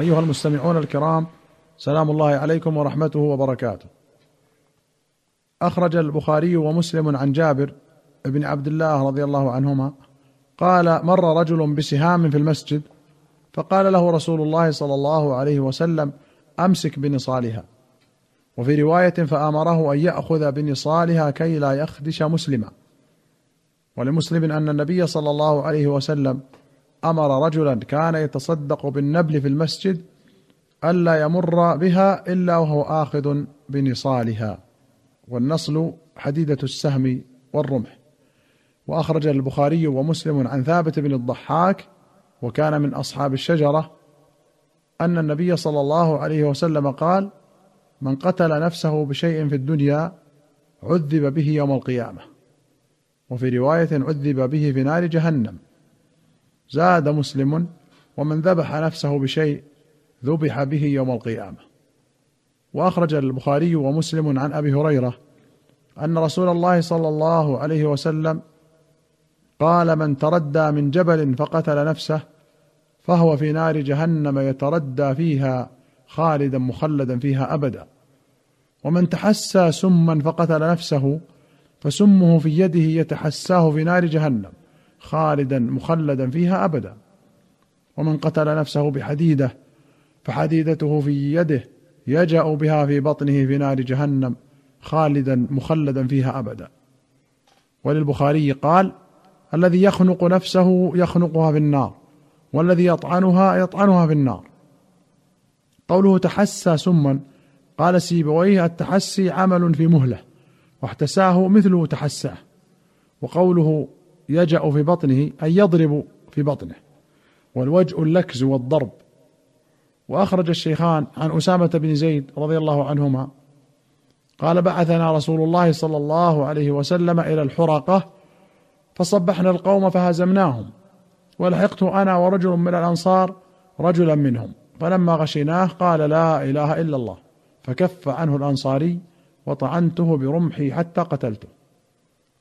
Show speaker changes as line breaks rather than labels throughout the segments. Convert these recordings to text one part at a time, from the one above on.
أيها المستمعون الكرام سلام الله عليكم ورحمته وبركاته. أخرج البخاري ومسلم عن جابر بن عبد الله رضي الله عنهما قال مر رجل بسهام في المسجد فقال له رسول الله صلى الله عليه وسلم أمسك بنصالها وفي رواية فأمره أن يأخذ بنصالها كي لا يخدش مسلما ولمسلم أن النبي صلى الله عليه وسلم أمر رجلا كان يتصدق بالنبل في المسجد ألا يمر بها إلا وهو آخذ بنصالها. والنصل حديدة السهم والرمح. وأخرج البخاري ومسلم عن ثابت بن الضحاك وكان من أصحاب الشجرة أن النبي صلى الله عليه وسلم قال من قتل نفسه بشيء في الدنيا عذب به يوم القيامة. وفي رواية عذب به في نار جهنم. زاد مسلم ومن ذبح نفسه بشيء ذبح به يوم القيامة. وأخرج البخاري ومسلم عن أبي هريرة أن رسول الله صلى الله عليه وسلم قال من تردى من جبل فقتل نفسه فهو في نار جهنم يتردى فيها خالدا مخلدا فيها أبدا. ومن تحسى سما فقتل نفسه فسمه في يده يتحساه في نار جهنم. خالدا مخلدا فيها أبدا. ومن قتل نفسه بحديدة فحديدته في يده يجأ بها في بطنه في نار جهنم خالدا مخلدا فيها أبدا. وللبخاري قال الذي يخنق نفسه يخنقها في النار والذي يطعنها يطعنها في النار. قوله تحسى سما قال سيبويه التحسي عمل في مهلة واحتساه مثله تحساه. وقوله يجأ في بطنه أي يضرب في بطنه. والوجء اللكز والضرب. وأخرج الشيخان عن أسامة بن زيد رضي الله عنهما. قال بعثنا رسول الله صلى الله عليه وسلم إلى الحرقة فصبحنا القوم فهزمناهم. ولحقت أنا ورجل من الأنصار رجلا منهم. فلما غشيناه قال لا إله إلا الله. فكف عنه الأنصاري وطعنته برمحي حتى قتلته.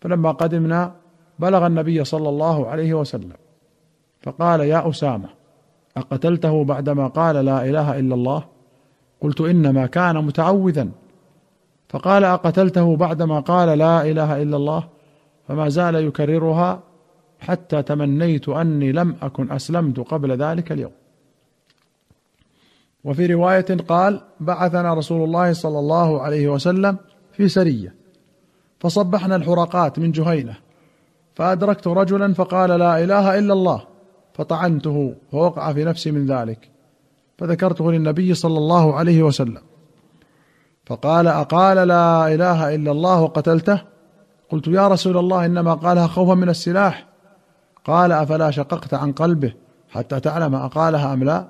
فلما قدمنا بلغ النبي صلى الله عليه وسلم فقال يا أسامة أقتلته بعدما قال لا إله إلا الله؟ قلت إنما كان متعوذا. فقال أقتلته بعدما قال لا إله إلا الله؟ فما زال يكررها حتى تمنيت أني لم أكن أسلمت قبل ذلك اليوم. وفي رواية قال بعثنا رسول الله صلى الله عليه وسلم في سرية فصبحنا الحرقات من جهينة فأدركت رجلا فقال لا إله إلا الله فطعنته فوقع في نفسي من ذلك فذكرته للنبي صلى الله عليه وسلم. فقال أقال لا إله إلا الله وقتلته؟ قلت يا رسول الله إنما قالها خوفا من السلاح. قال أفلا شققت عن قلبه حتى تعلم أقالها أم لا؟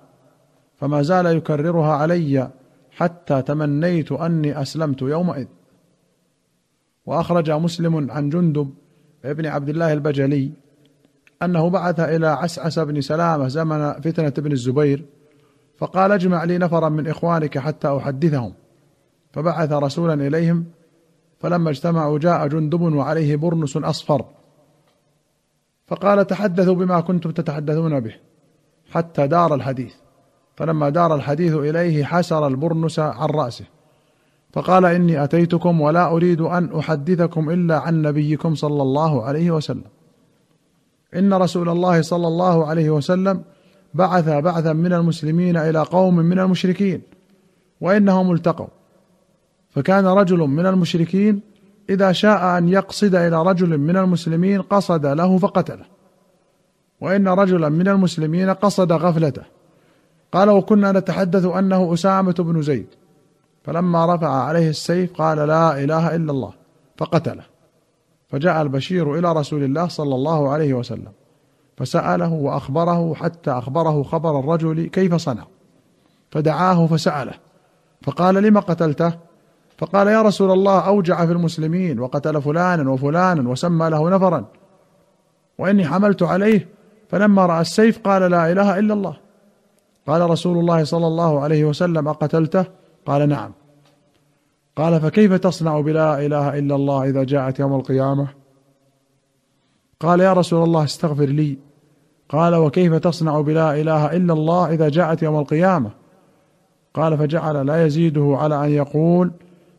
فما زال يكررها علي حتى تمنيت أني أسلمت يومئذ. وأخرج مسلم عن جندب ابن عبد الله البجلي أنه بعث إلى عسعس بن سلامة زمن فتنة بن الزبير فقال اجمع لي نفرا من إخوانك حتى أحدثهم. فبعث رسولا إليهم فلما اجتمعوا جاء جندب وعليه برنس أصفر فقال تحدثوا بما كنتم تتحدثون به حتى دار الحديث. فلما دار الحديث إليه حسر البرنس عن رأسه. فقال إني أتيتكم ولا أريد أن أحدثكم إلا عن نبيكم صلى الله عليه وسلم. إن رسول الله صلى الله عليه وسلم بعث بعثا من المسلمين إلى قوم من المشركين وإنهم التقوا. فكان رجل من المشركين إذا شاء أن يقصد إلى رجل من المسلمين قصد له فقتله. وإن رجلا من المسلمين قصد غفلته. قال وكنا نتحدث أنه أسامة بن زيد. فلما رفع عليه السيف قال لا إله إلا الله فقتله. فجاء البشير إلى رسول الله صلى الله عليه وسلم فسأله وأخبره حتى أخبره خبر الرجل كيف صنع. فدعاه فسأله فقال لم قتلته؟ فقال يا رسول الله أوجع في المسلمين وقتل فلانا وفلانا وسمى له نفرا. وإني حملت عليه فلما رأى السيف قال لا إله إلا الله. قال رسول الله صلى الله عليه وسلم أقتلته؟ قال نعم. قال فكيف تصنع بلا إله إلا الله إذا جاءت يوم القيامة؟ قال يا رسول الله استغفر لي. قال وكيف تصنع بلا إله إلا الله إذا جاءت يوم القيامة؟ قال فجعل لا يزيده على أن يقول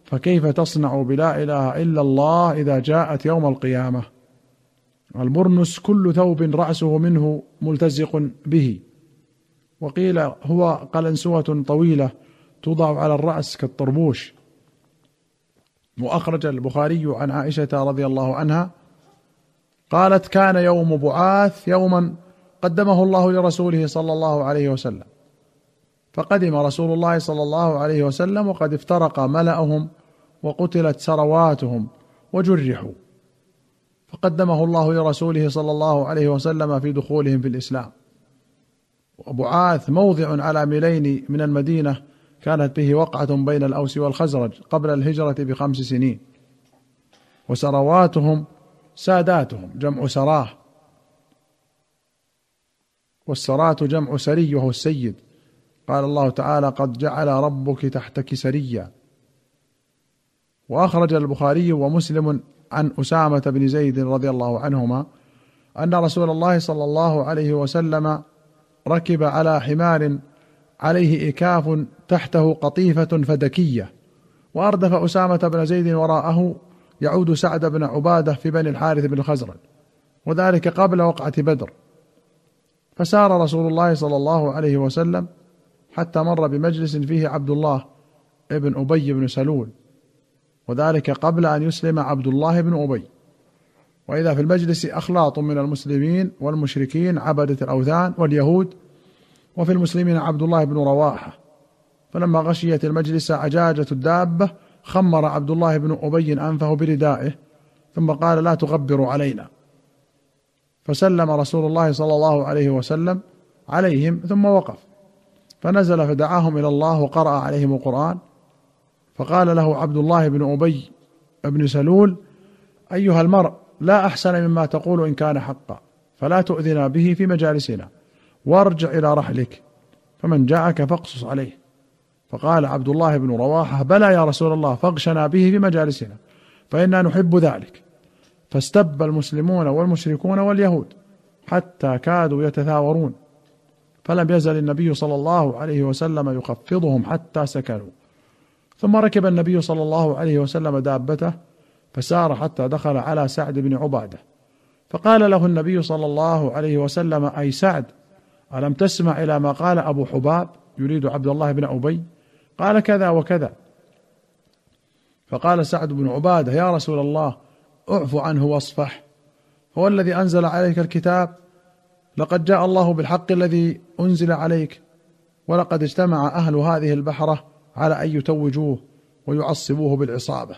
فكيف تصنع بلا إله إلا الله إذا جاءت يوم القيامة؟ البرنس كل ثوب رأسه منه ملتزق به. وقيل هو قلنسوة طويلة توضع على الرأس كالطربوش. واخرج البخاري عن عائشة رضي الله عنها قالت كان يوم بعاث يوما قدمه الله لرسوله صلى الله عليه وسلم. فقدم رسول الله صلى الله عليه وسلم وقد افترق ملأهم وقتلت سرواتهم وجرحوا. فقدمه الله لرسوله صلى الله عليه وسلم في دخولهم في الإسلام. وبعاث موضع على ميلين من المدينة كانت به وقعة بين الأوس والخزرج قبل الهجرة بخمس سنين. وسرواتهم ساداتهم جمع سراه. والسراة جمع سري وهو السيد. قال الله تعالى قد جعل ربك تحتك سريا. وأخرج البخاري ومسلم عن أسامة بن زيد رضي الله عنهما أن رسول الله صلى الله عليه وسلم ركب على حمار عليه إكاف تحته قطيفة فدكية. وأردف أسامة بن زيد وراءه يعود سعد بن عبادة في بني الحارث بن الخزرج وذلك قبل وقعة بدر. فسار رسول الله صلى الله عليه وسلم حتى مر بمجلس فيه عبد الله ابن أبي بن سلول وذلك قبل أن يسلم عبد الله بن أبي. وإذا في المجلس أخلاط من المسلمين والمشركين عبدة الأوثان واليهود وفي المسلمين عبد الله بن رواحة. فلما غشيت المجلس عجاجه الدابة خمر عبد الله بن أبي أنفه بردائه ثم قال لا تغبروا علينا. فسلم رسول الله صلى الله عليه وسلم عليهم ثم وقف. فنزل فدعاهم إلى الله وقرأ عليهم القرآن. فقال له عبد الله بن أبي بن سلول أيها المرء لا أحسن مما تقول إن كان حقا فلا تؤذنا به في مجالسنا وارجع إلى رحلك فمن جاءك فاقصص عليه. فقال عبد الله بن رواحة بلى يا رسول الله فاغشنا به في مجالسنا فإنا نحب ذلك. فاستب المسلمون والمشركون واليهود حتى كادوا يتثاورون. فلم يزل النبي صلى الله عليه وسلم يخفضهم حتى سكنوا. ثم ركب النبي صلى الله عليه وسلم دابته فسار حتى دخل على سعد بن عبادة. فقال له النبي صلى الله عليه وسلم أي سعد ألم تسمع إلى ما قال أبو حباب يريد عبد الله بن أبي؟ قال كذا وكذا. فقال سعد بن عبادة يا رسول الله أعف عنه واصفح. هو الذي أنزل عليك الكتاب لقد جاء الله بالحق الذي أنزل عليك ولقد اجتمع أهل هذه البحرة على أن يتوجوه ويعصبوه بالعصابة.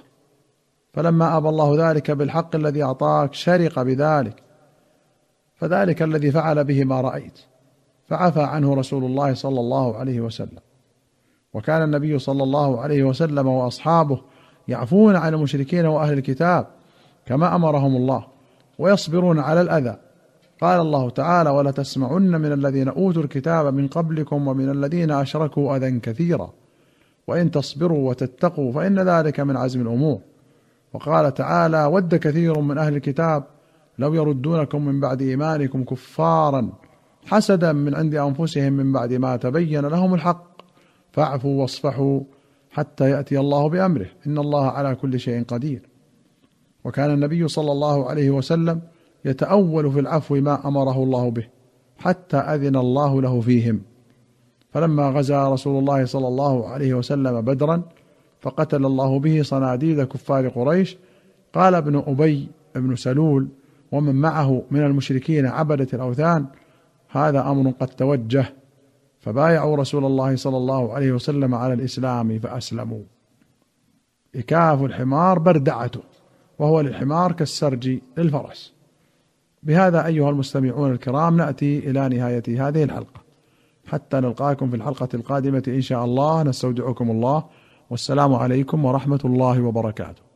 فلما ابى الله ذلك بالحق الذي أعطاك شرق بذلك. فذلك الذي فعل به ما رأيت. فعفى عنه رسول الله صلى الله عليه وسلم. وكان النبي صلى الله عليه وسلم وأصحابه يعفون عن المشركين وأهل الكتاب كما أمرهم الله ويصبرون على الأذى. قال الله تعالى ولتسمعن من الذين أوتوا الكتاب من قبلكم ومن الذين أشركوا أذى كثيرا. وإن تصبروا وتتقوا فإن ذلك من عزم الأمور. وقال تعالى ود كثير من أهل الكتاب لو يردونكم من بعد إيمانكم كفارا حسدا من عند أنفسهم من بعد ما تبين لهم الحق فاعفوا واصفحوا حتى يأتي الله بأمره. إن الله على كل شيء قدير. وكان النبي صلى الله عليه وسلم يتأول في العفو ما أمره الله به حتى أذن الله له فيهم. فلما غزا رسول الله صلى الله عليه وسلم بدرا فقتل الله به صناديد كفار قريش. قال ابن أبي بن سلول ومن معه من المشركين عبدة الأوثان هذا أمر قد توجه فبايعوا رسول الله صلى الله عليه وسلم على الإسلام فأسلموا. إكاف الحمار بردعته وهو للحمار كالسرج للفرس. بهذا أيها المستمعون الكرام نأتي إلى نهاية هذه الحلقة. حتى نلقاكم في الحلقة القادمة إن شاء الله. نستودعكم الله. والسلام عليكم ورحمة الله وبركاته.